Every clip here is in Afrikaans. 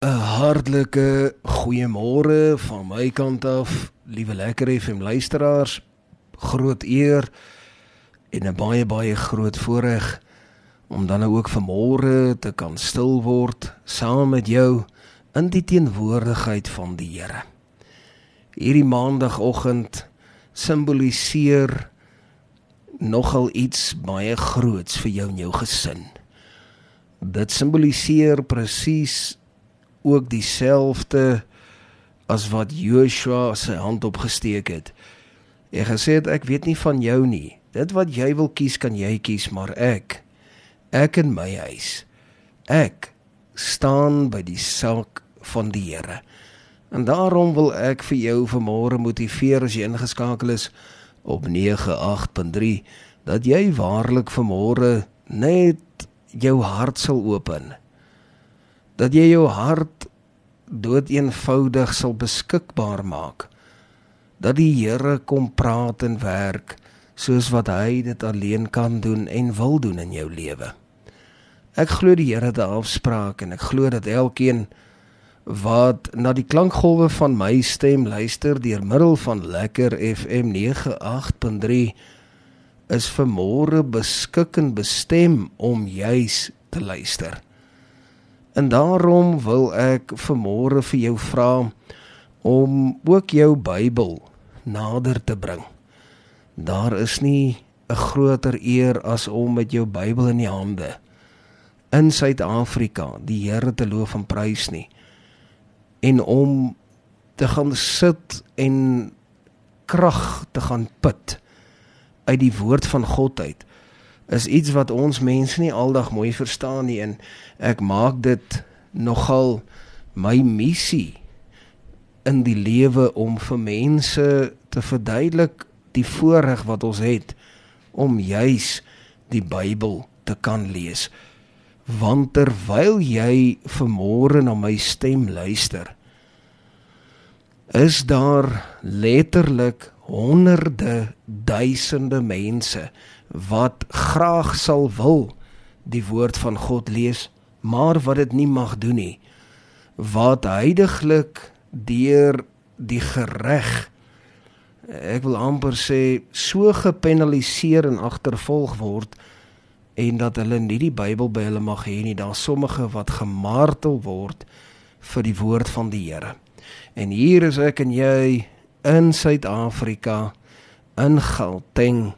'n Hartlike goeiemôre van my kant af, liewe lekker FM luisteraars. Groot eer en 'n baie baie groot voorreg om dan nou ook vanmôre te kan stil word saam met jou in die teenwoordigheid van die Here. Hierdie maandagooggend simboliseer nogal iets baie groots vir jou en jou gesin. Dit simboliseer presies ook dieselfde as wat Joshua sy hand opgesteek het. Hy gesê het ek weet nie van jou nie. Dit wat jy wil kies kan jy kies, maar ek ek in my huis ek staan by die saak van die Here. En daarom wil ek vir jou vanmôre motiveer as jy ingeskakel is op 98.3 dat jy waarlik vanmôre net jou hart sal open. Dat jy jou hart doeteenvoudig sal beskikbaar maak. Dat die Here kom praat en werk soos wat hy dit alleen kan doen en wil doen in jou lewe. Ek glo die Here het 'n afspraak en ek glo dat elkeen wat na die klankgolwe van my stem luister deur middel van Lekker FM 98.3 is vermore beskik en bestem om juis te luister. En daarom wil ek vermore vir jou vra om ook jou Bybel nader te bring. Daar is nie 'n groter eer as om met jou Bybel in die hande in Suid-Afrika die Here te loof en prys nie en om te gaan sit en krag te gaan put uit die woord van God uit is iets wat ons mense nie aldag mooi verstaan nie en ek maak dit nogal my missie in die lewe om vir mense te verduidelik die voorreg wat ons het om juis die Bybel te kan lees. Want terwyl jy vermôre na my stem luister is daar letterlik honderde duisende mense wat graag sal wil die woord van God lees maar wat dit nie mag doen nie wat heidaglik deur die gereg ek wil amper sê so gepenaliseer en agtervolg word en dat hulle nie die Bybel by hulle mag hê nie. Daar sommige wat gemartel word vir die woord van die Here. En hier is ek en jy in Suid-Afrika in Gauteng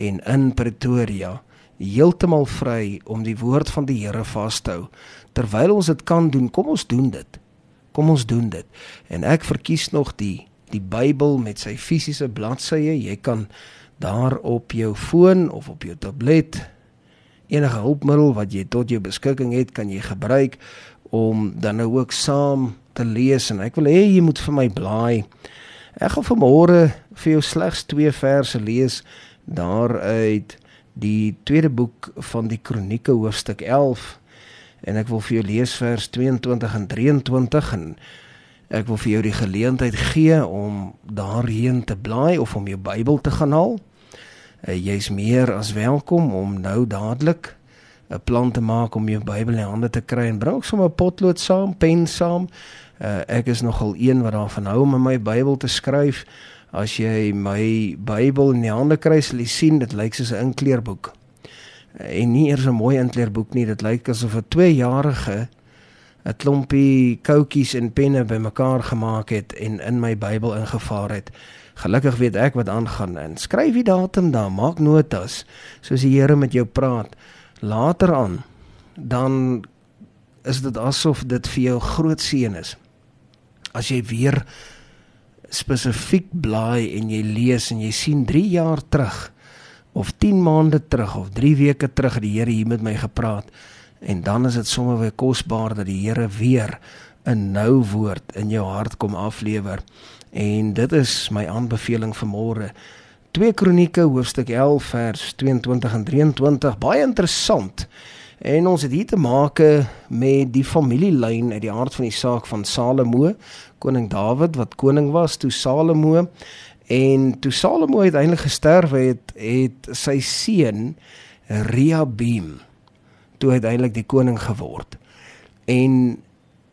en in Pretoria heeltemal vry om die woord van die Here vas te hou. Terwyl ons dit kan doen, kom ons doen dit. Kom ons doen dit. En ek verkies nog die die Bybel met sy fisiese bladsye. Jy kan daar op jou foon of op jou tablet enige hulpmiddel wat jy tot jou beskikking het, kan jy gebruik om dan nou ook saam te lees en ek wil hê jy moet vir my blaai. Ek gaan vanmôre vir jou slegs twee verse lees daaruit die tweede boek van die Kronieke hoofstuk 11 en ek wil vir jou lees vers 22 en 23 en ek wil vir jou die geleentheid gee om daarheen te blaai of om jou Bybel te gaan haal uh, jy's meer as welkom om nou dadelik 'n plan te maak om jou Bybel in hande te kry en bring ook sommer 'n potlood saam, pen saam. Uh, ek is nogal een wat daarvan hou om in my Bybel te skryf. As jy my Bybel in die hande kry, sal jy sien dit lyk soos 'n inkleerboek. En nie eers 'n mooi inkleerboek nie, dit lyk asof 'n 2-jarige 'n klompie koutjies en penne bymekaar gemaak het en in my Bybel ingevaar het. Gelukkig weet ek wat aangaan en skryf die datum daar, maak notas soos die Here met jou praat. Later aan dan is dit asof dit vir jou groot seën is. As jy weer spesifiek blaai en jy lees en jy sien 3 jaar terug of 10 maande terug of 3 weke terug die Here hier met my gepraat en dan is dit sommer weer kosbaar dat die Here weer 'n nou woord in jou hart kom aflewer. En dit is my aanbeveling vir môre. 2 Kronieke hoofstuk 11 vers 22 en 23 baie interessant. En ons het hier te maak met die familielyn uit die aard van die saak van Salomo, koning Dawid wat koning was toe Salomo en toe Salomo uiteindelik gesterf het, het sy seun Rehabeam toe uiteindelik die koning geword. En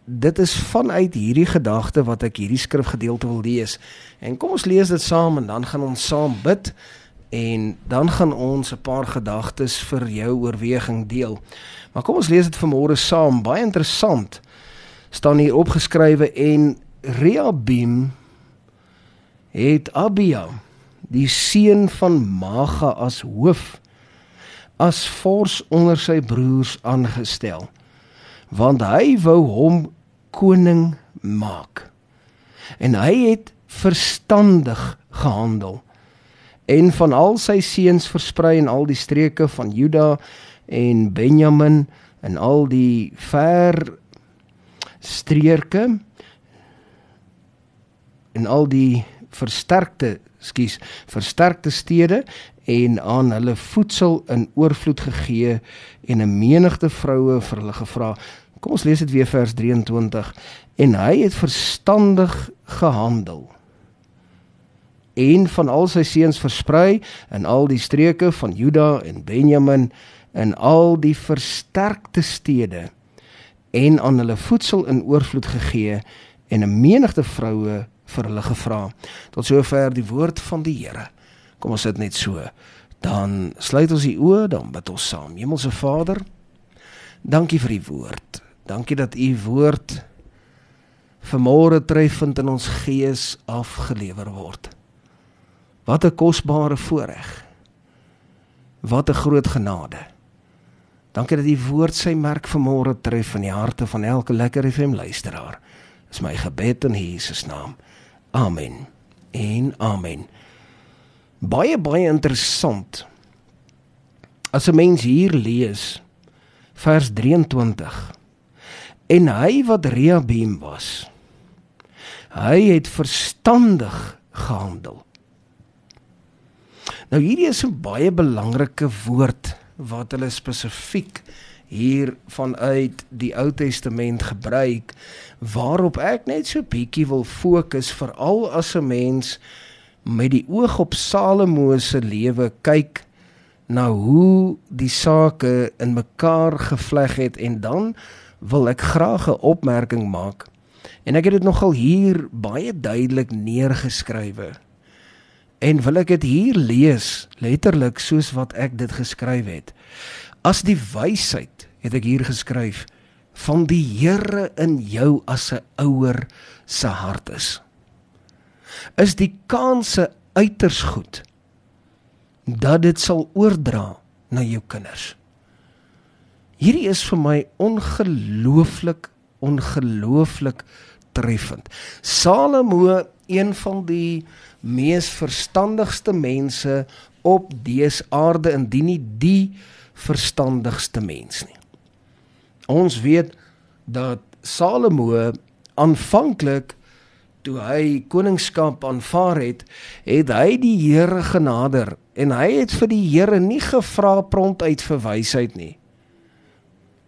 dit is vanuit hierdie gedagte wat ek hierdie skrifgedeelte wil lees. En kom ons lees dit saam en dan gaan ons saam bid en dan gaan ons 'n paar gedagtes vir jou oorweging deel. Maar kom ons lees dit vanmôre saam. Baie interessant. staan hier opgeskrywe en Rehabim het Abia die seun van Maga as hoof as vors onder sy broers aangestel want hy wou hom koning maak en hy het verstandig gehandel en van al sy seuns versprei in al die streke van Juda en Benjamin en al die ver streke en al die versterkte skus versterkte stede en aan hulle voedsel in oorvloed gegee en 'n menigte vroue vir hulle gevra. Kom ons lees dit weer vers 23. En hy het verstandig gehandel. Een van al sy seuns versprei in al die streke van Juda en Benjamin in al die versterkte stede en aan hulle voedsel in oorvloed gegee en 'n menigte vroue vir hulle gevra. Tot sover die woord van die Here. Kom ons sit net so. Dan sluit ons die oë, dan bid ons saam. Hemelse Vader, dankie vir u woord. Dankie dat u woord vermore treffend in ons gees afgelewer word. Wat 'n kosbare voorreg. Wat 'n groot genade. Dankie dat u woord sy merk vermore tref in die harte van elke lekker FM luisteraar. Dis my gebed in Jesus naam. Amen. En amen. Baie baie interessant. As 'n mens hier lees vers 23. En hy wat Rehabim was. Hy het verstandig gehandel. Nou hierdie is 'n baie belangrike woord wat hulle spesifiek hier vanuit die Ou Testament gebruik waarop ek net so bietjie wil fokus veral as 'n mens met die oog op Salomo se lewe kyk na hoe die sake in mekaar gevleg het en dan wil ek graag 'n opmerking maak. En ek het dit nogal hier baie duidelik neergeskrywe en wil ek dit hier lees letterlik soos wat ek dit geskryf het as die wysheid het ek hier geskryf van die Here in jou as 'n ouer se hart is. Is die kanse uiters goed dat dit sal oordra na jou kinders. Hierdie is vir my ongelooflik ongelooflik treffend. Salomo, een van die mees verstandigste mense op dese aarde indien nie die verstandigste mens nie. Ons weet dat Salomo aanvanklik toe hy koningskap aanvaar het, het hy die Here genader en hy het vir die Here nie gevra prompt uit vir wysheid nie.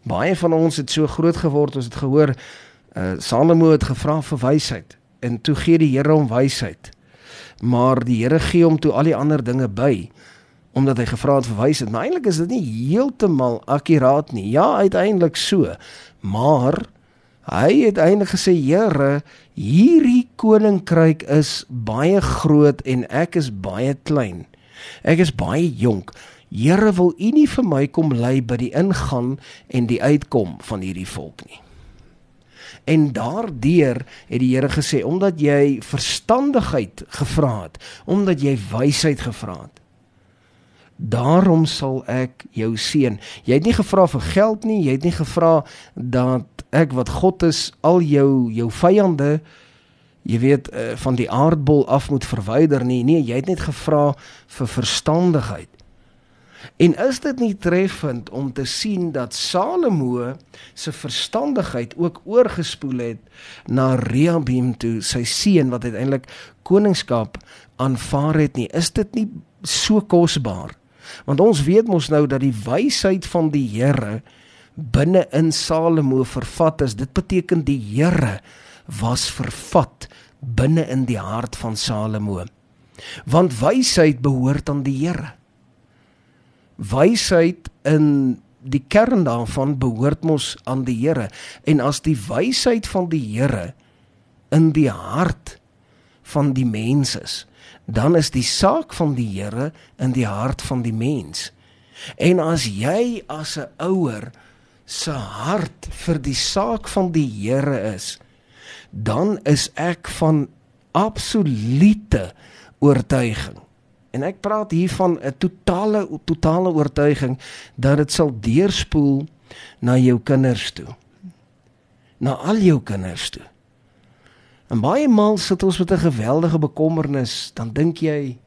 Baie van ons het so groot geword, ons het gehoor uh, Salomo het gevra vir wysheid en toe gee die Here hom wysheid. Maar die Here gee hom toe al die ander dinge by omdat hy gevra het verwys het. Maar eintlik is dit nie heeltemal akkuraat nie. Ja, uiteindelik so. Maar hy het eintlik gesê, Here, hierdie koninkryk is baie groot en ek is baie klein. Ek is baie jonk. Here, wil U nie vir my kom lei by die ingang en die uitkom van hierdie volk nie? En daardeur het die Here gesê omdat jy verstandigheid gevra het, omdat jy wysheid gevra het, Daarom sal ek jou seën. Jy het nie gevra vir geld nie, jy het nie gevra dat ek wat God is al jou jou vyande jy weet eh, van die aardbol af moet verwyder nie. Nee, jy het net gevra vir verstandigheid. En is dit nie treffend om te sien dat Salomo se verstandigheid ook oorgespoel het na Rehabim toe, sy seun wat uiteindelik koningskap aanvaar het nie? Is dit nie so kosbaar? Want ons weet mos nou dat die wysheid van die Here binne in Salomo vervat is. Dit beteken die Here was vervat binne in die hart van Salomo. Want wysheid behoort aan die Here. Wysheid in die kern daarvan behoort mos aan die Here en as die wysheid van die Here in die hart van die mens is, dan is die saak van die Here in die hart van die mens. En as jy as 'n ouer se hart vir die saak van die Here is, dan is ek van absolute oortuiging. En ek praat hier van 'n totale totale oortuiging dat dit sal deurspoel na jou kinders toe. Na al jou kinders toe. En baie maal sit ons met 'n geweldige bekommernis, dan dink jy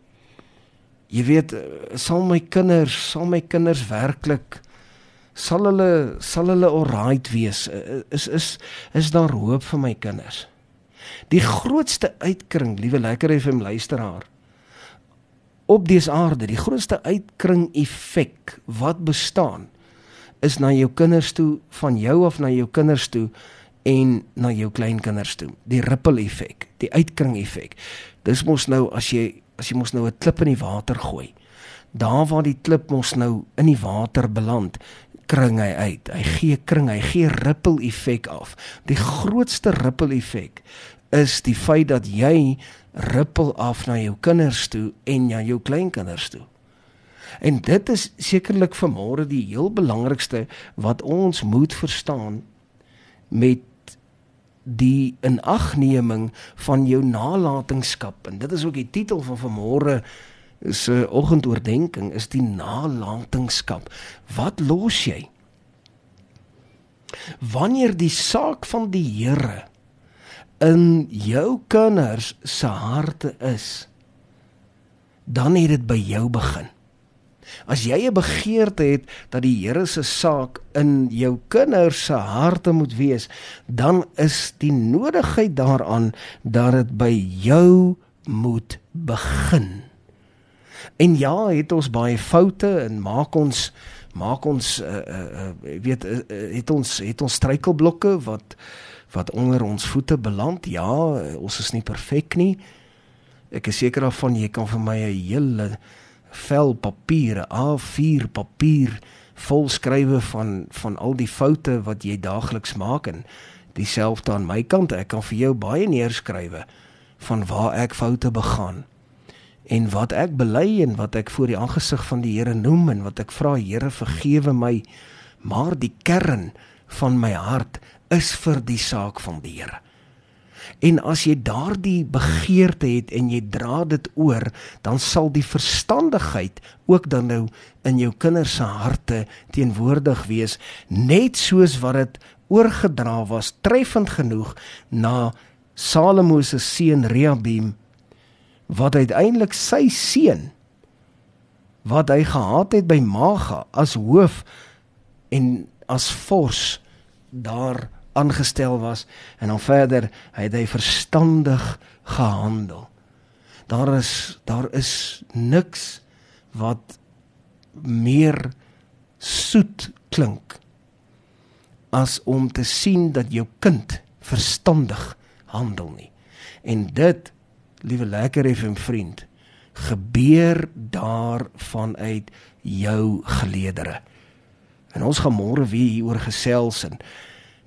jy weet, sal my kinders, sal my kinders werklik sal hulle sal hulle alright wees? Is is is daar hoop vir my kinders? Die grootste uitkring, liewe lekker FM luisteraar, op dese aarde, die grootste uitkring effek wat bestaan is na jou kinders toe, van jou af na jou kinders toe en na jou kleinkinders toe. Die ripple effek, die uitkring effek. Dis mos nou as jy as jy mos nou 'n klip in die water gooi. Daar waar die klip mos nou in die water beland, kring hy uit. Hy gee kring, hy gee ripple effek af. Die grootste ripple effek is die feit dat jy rippel af na jou kinders toe en na jou kleinkinders toe. En dit is sekerlik vir môre die heel belangrikste wat ons moet verstaan met die inagneming van jou nalatenskap en dit is ook die titel van vanmôre se oggendoordenkings is die nalatenskap. Wat los jy? Wanneer die saak van die Here in jou kinders se harte is, dan het dit by jou begin. As jy 'n begeerte het dat die Here se saak in jou kinders se harte moet wees, dan is die nodigheid daaraan dat dit by jou moet begin. En ja, het ons baie foute en maak ons maak ons uh, uh, weet uh, het ons het ons struikelblokke wat wat onder ons voete beland. Ja, ons is nie perfek nie. Ek is seker daarvan jy kan vir my 'n hele vel papier, A4 papier vol skrywe van van al die foute wat jy daagliks maak en dieselfde aan my kant. Ek kan vir jou baie neerskrywe van waar ek foute begaan en wat ek bely en wat ek voor die aangesig van die Here noem en wat ek vra Here vergewe my maar die kern van my hart is vir die saak van die Here. En as jy daardie begeerte het en jy dra dit oor, dan sal die verstandigheid ook dan nou in jou kinders se harte teenwoordig wees, net soos wat dit oorgedra was treffend genoeg na Salomo se seun Rehabim wat uiteindelik sy seun wat hy gehad het by Maga as hoof en as vors daar aangestel was en dan verder het hy verstandig gehandel. Daar is daar is niks wat meer soet klink as om te sien dat jou kind verstandig handel nie. En dit, liewe lekker FM vriend, gebeur daar vanuit jou geleedere. En ons gaan môre weer hieroor gesels en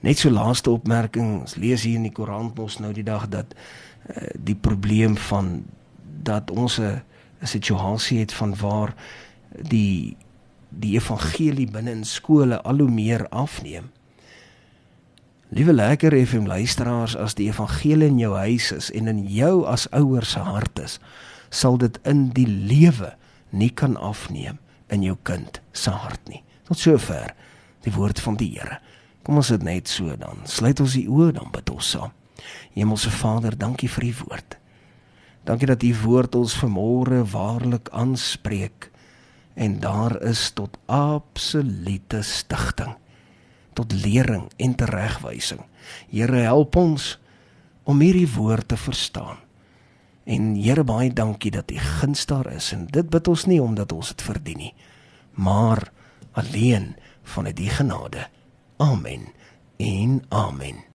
Net so laaste opmerking, ons lees hier in die koerant mos nou die dag dat uh, die probleem van dat ons 'n situasie het van waar die die evangelie binne in skole al hoe meer afneem. Liewe lekker FM luisteraars, as die evangelie in jou huis is en in jou as ouers se hart is, sal dit in die lewe nie kan afneem in jou kind se hart nie. Tot sover die woord van die Here. Kom ons dit net so dan. Sluit ons die oë dan bid ons saam. Hemelse Vader, dankie vir u woord. Dankie dat u woord ons vanmôre waarlik aanspreek en daar is tot absolute stigting, tot lering en teregwysing. Here help ons om hierdie woord te verstaan. En Here baie dankie dat u guns daar is en dit bid ons nie omdat ons dit verdien nie, maar alleen van die genade. Amen en amen.